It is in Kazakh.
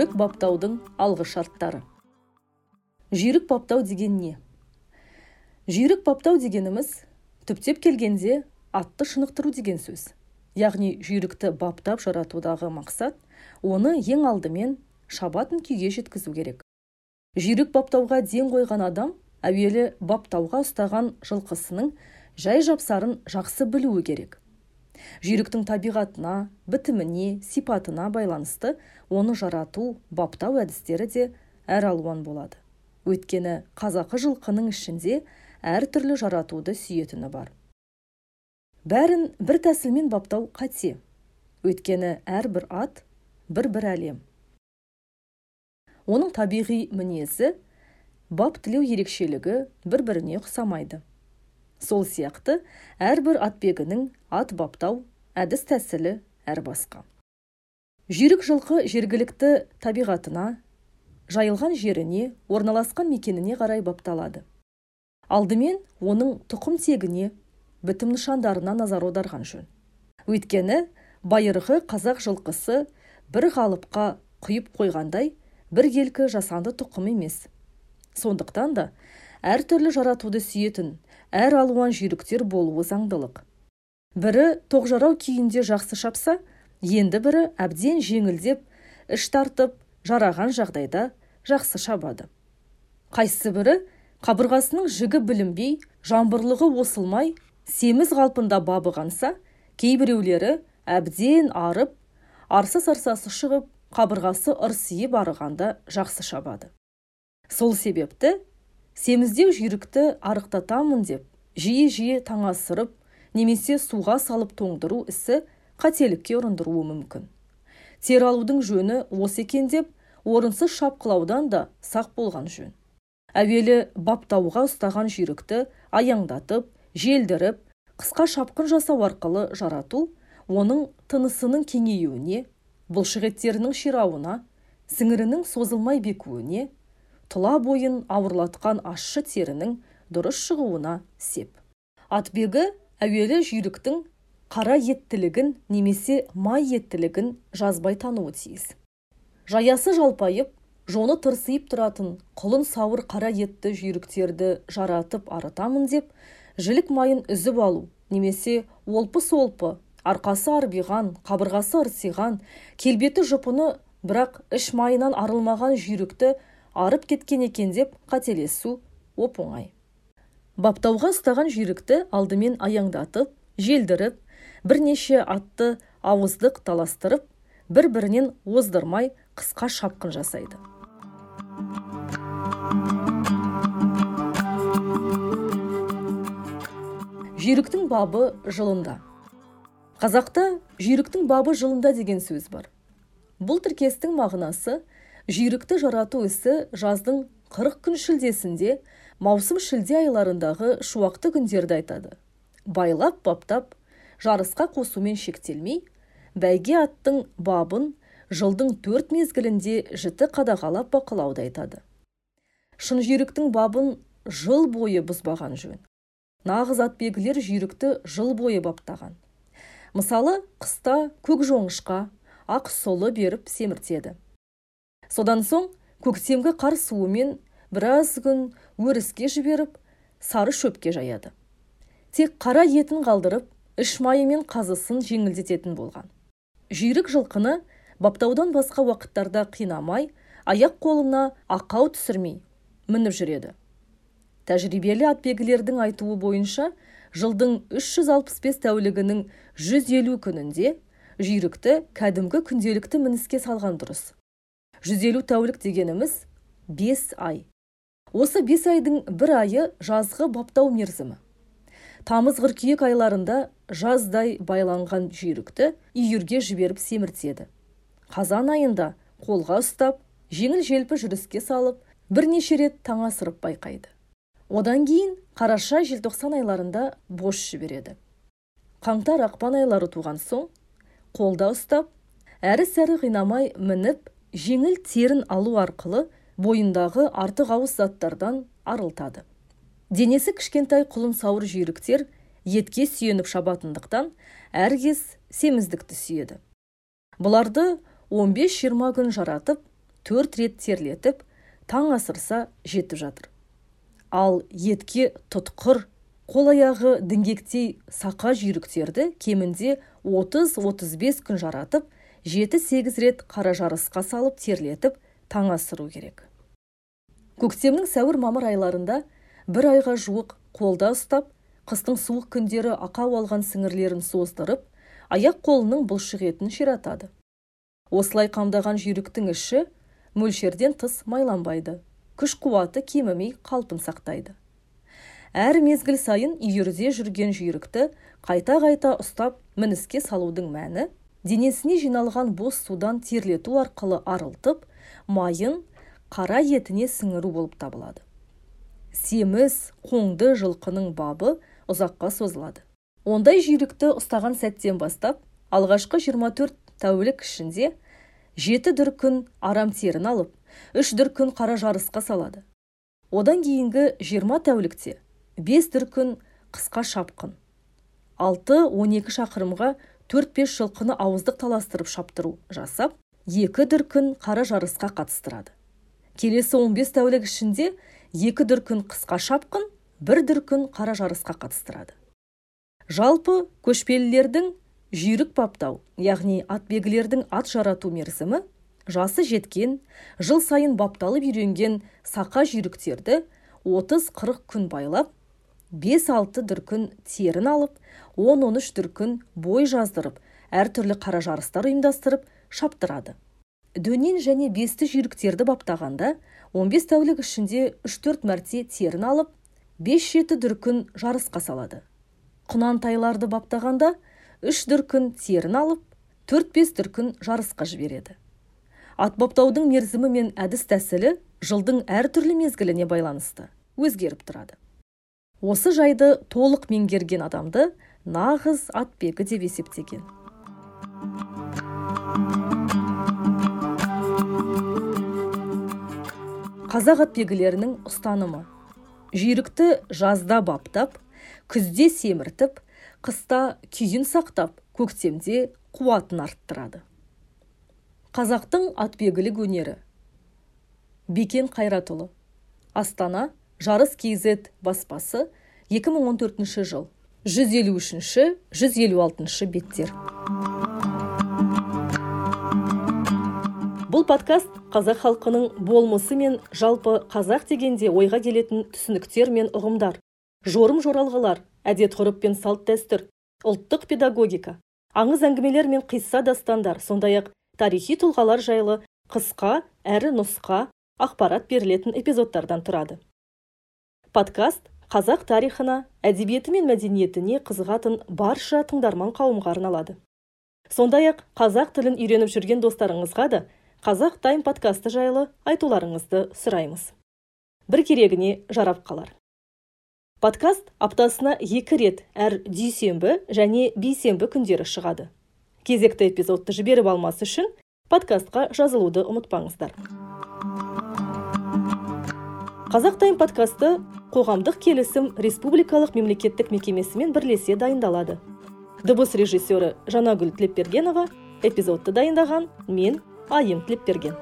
жүйрік баптаудың алғы шарттары. Жүйрік баптау деген не? Жүйрік баптау дегеніміз түптеп келгенде атты шынықтыру деген сөз. Яғни жүйрікті баптап жаратудағы мақсат оны ең алдымен шабатын күйге жеткізу керек. Жүйрік баптауға ден қойған адам әуелі баптауға ұстаған жылқысының жай жапсарын жақсы білуі керек. Жүйріктің табиғатына бітіміне сипатына байланысты оны жарату баптау әдістері де әр алуан болады. Өйткені қазақы жылқының ішінде әртүрлі жаратуды сүйетіні бар. Бәрін бір тәсілмен баптау қате. Өйткені әрбір ат бір бір әлем. Оның табиғи мінезі бап тілеу ерекшелігі бір біріне ұқсамайды. Сол сияқты әрбір атбегінің ат баптау әдіс тәсілі әр басқа. Жүйрік жылқы жергілікті табиғатына жайылған жеріне орналасқан мекеніне қарай бапталады. Алдымен оның тұқым тегіне бітім нышандарына назар аударған жөн. Өйткені байырғы қазақ жылқысы бір ғалыпқа құйып қойғандай бір келкі жасанды тұқым емес. Сондықтан да әртүрлі жаратуды сүйетін әр алуан жүйріктер болуы заңдылық. Бірі тоқжарау күйінде жақсы шапса енді бірі әбден жеңілдеп іш тартып жараған жағдайда жақсы шабады. Қайсы бірі қабырғасының жігі білінбей жамбырлығы осылмай семіз қалпында бабығанса кейбіреулері әбден арып арсы сарсасы шығып қабырғасы ырсиып арығанда жақсы шабады. Сол себепті семіздеу жүйрікті арықтатамын деп жиі жиі таңасырып немесе суға салып тоңдыру ісі қателікке ұрындыруы мүмкін. Тер алудың жөні осы екен деп орынсыз шапқылаудан да сақ болған жөн. Әуелі баптауға ұстаған жүйрікті аяңдатып желдіріп қысқа шапқын жасау арқылы жарату оның тынысының кеңеюіне бұлшық еттерінің ширауына сіңірінің созылмай бекуіне тұла бойын ауырлатқан ащы терінің дұрыс шығуына сеп. Атбегі әуелі жүйріктің қара еттілігін немесе май еттілігін жазбай тануы тиіс. Жаясы жалпайып жоны тырсиып тұратын құлын сауыр қара етті жүйріктерді жаратып арытамын деп жілік майын үзіп алу немесе олпы солпы арқасы арбиған қабырғасы ырсиған келбеті жұпыны бірақ іш майынан арылмаған жүйрікті арып кеткен екен деп қателесу оп оңай баптауға ұстаған жүйрікті алдымен аяңдатып желдіріп бірнеше атты ауыздық таластырып бір бірінен оздырмай қысқа шапқын жасайды. Жүйріктің бабы жылында. Қазақта жүйріктің бабы жылында деген сөз бар. Бұл тіркестің мағынасы жүйрікті жарату ісі жаздың қырық күн шілдесінде маусым шілде айларындағы шуақты күндерді айтады. Байлап баптап жарысқа қосумен шектелмей бәйге аттың бабын жылдың төрт мезгілінде жіті қадағалап бақылауды айтады. Шын жүйріктің бабын жыл бойы бұзбаған жөн. Нағыз атбегілер жүйрікті жыл бойы баптаған. Мысалы қыста көк жоңышқа ақ солы беріп семіртеді. Содан соң көктемгі қар суымен біраз күн өріске жіберіп сары шөпке жаяды. Тек қара етін қалдырып іш майы мен қазысын жеңілдететін болған. Жүйрік жылқыны баптаудан басқа уақыттарда қинамай аяқ қолына ақау түсірмей мініп жүреді. Тәжірибелі атбегілердің айтуы бойынша жылдың 365 тәулігінің 150 күнінде жүйрікті кәдімгі күнделікті мініске салған дұрыс. Жүз елу тәулік дегеніміз бес ай. Осы бес айдың бір айы жазғы баптау мерзімі. Тамыз қыркүйек айларында жаздай байланған жүйрікті үйірге жіберіп семіртеді. Қазан айында қолға ұстап жеңіл желпі жүріске салып бірнеше рет таңасырып байқайды. Одан кейін қараша желтоқсан айларында бос жібереді. Қаңтар ақпан айлары туған соң қолда ұстап әрі сәрі қинамай мініп жеңіл терін алу арқылы бойындағы артық ауыз заттардан арылтады. Денесі кішкентай құлын сауыр жүйріктер етке сүйеніп шабатындықтан әркез семіздікті сүйеді. Бұларды 15-20 күн жаратып төрт рет терлетіп таң асырса жетіп жатыр. Ал етке тұтқыр қол аяғы діңгектей сақа жүйріктерді кемінде 30-35 күн жаратып жеті-сегіз рет қара жарысқа салып терлетіп таң асыру керек. Көктемнің сәуір мамыр айларында бір айға жуық қолда ұстап қыстың суық күндері ақау алған сіңірлерін создырып аяқ қолының бұлшық етін ширатады. Осылай қамдаған жүйріктің іші мөлшерден тыс майланбайды күш қуаты кемімей қалпын сақтайды. Әр мезгіл сайын үйірде жүрген жүйрікті қайта-қайта ұстап мініске салудың мәні денесіне жиналған бос судан терлету арқылы арылтып майын қара етіне сіңіру болып табылады. Семіз қоңды жылқының бабы ұзаққа созылады. Ондай жүйрікті ұстаған сәттен бастап алғашқы 24 тәулік ішінде жеті дүркін арам терін алып үш дүркін қара жарысқа салады. Одан кейінгі 20 тәулікте бес дүркін қысқа шапқын алты он екі шақырымға төрт бес жылқыны ауыздық таластырып шаптыру жасап екі дүркін қара жарысқа қатыстырады. Келесі 15 тәулік ішінде екі дүркін қысқа шапқын бір дүркін қара жарысқа қатыстырады. Жалпы көшпелілердің жүйрік баптау яғни атбегілердің ат жарату мерзімі жасы жеткен жыл сайын бапталып үйренген сақа жүйріктерді 30-40 күн байлап 5-6 дүркін терін алып 10-13 дүркін бой жаздырып әртүрлі қара жарыстар ұйымдастырып шаптырады. Дөнен және бесті жүйріктерді баптағанда 15 тәулік ішінде 3-4 мәрте терін алып 5-7 дүркін жарысқа салады. Құнантайларды баптағанда үш дүркін терін алып төрт бес дүркін жарысқа жібереді. Ат баптаудың мерзімі мен әдіс тәсілі жылдың әртүрлі мезгіліне байланысты өзгеріп тұрады. Осы жайды толық меңгерген адамды нағыз атбегі деп есептеген. Қазақ атбегілерінің ұстанымы. Жүйрікті жазда баптап күзде семіртіп қыста күйін сақтап көктемде қуатын арттырады. Қазақтың атбегілік өнері. Бекен қайратұлы астана жарыс kz баспасы 2014 жыл 153 156 беттер. Бұл подкаст қазақ халқының болмысы мен жалпы қазақ дегенде ойға келетін түсініктер мен ұғымдар жорым жоралғылар әдет ғұрып пен салт дәстүр ұлттық педагогика аңыз әңгімелер мен қисса дастандар сондай ақ тарихи тұлғалар жайлы қысқа әрі нұсқа ақпарат берілетін эпизодтардан тұрады. Подкаст қазақ тарихына әдебиеті мен мәдениетіне қызығатын барша тыңдарман қауымға арналады сондай ақ қазақ тілін үйреніп жүрген достарыңызға да қазақ тайм подкасты жайлы айтуларыңызды сұраймыз. Бір керегіне жарап қалар. Подкаст аптасына екі рет әр дүйсенбі және бейсенбі күндері шығады. Кезекті эпизодты жіберіп алмас үшін подкастқа жазылуды ұмытпаңыздар. Қазақ тайм подкасты қоғамдық келісім республикалық мемлекеттік мекемесімен бірлесе дайындалады. Дыбыс режиссері жанагүл тілепбергенова эпизодты дайындаған мен айым тілепберген.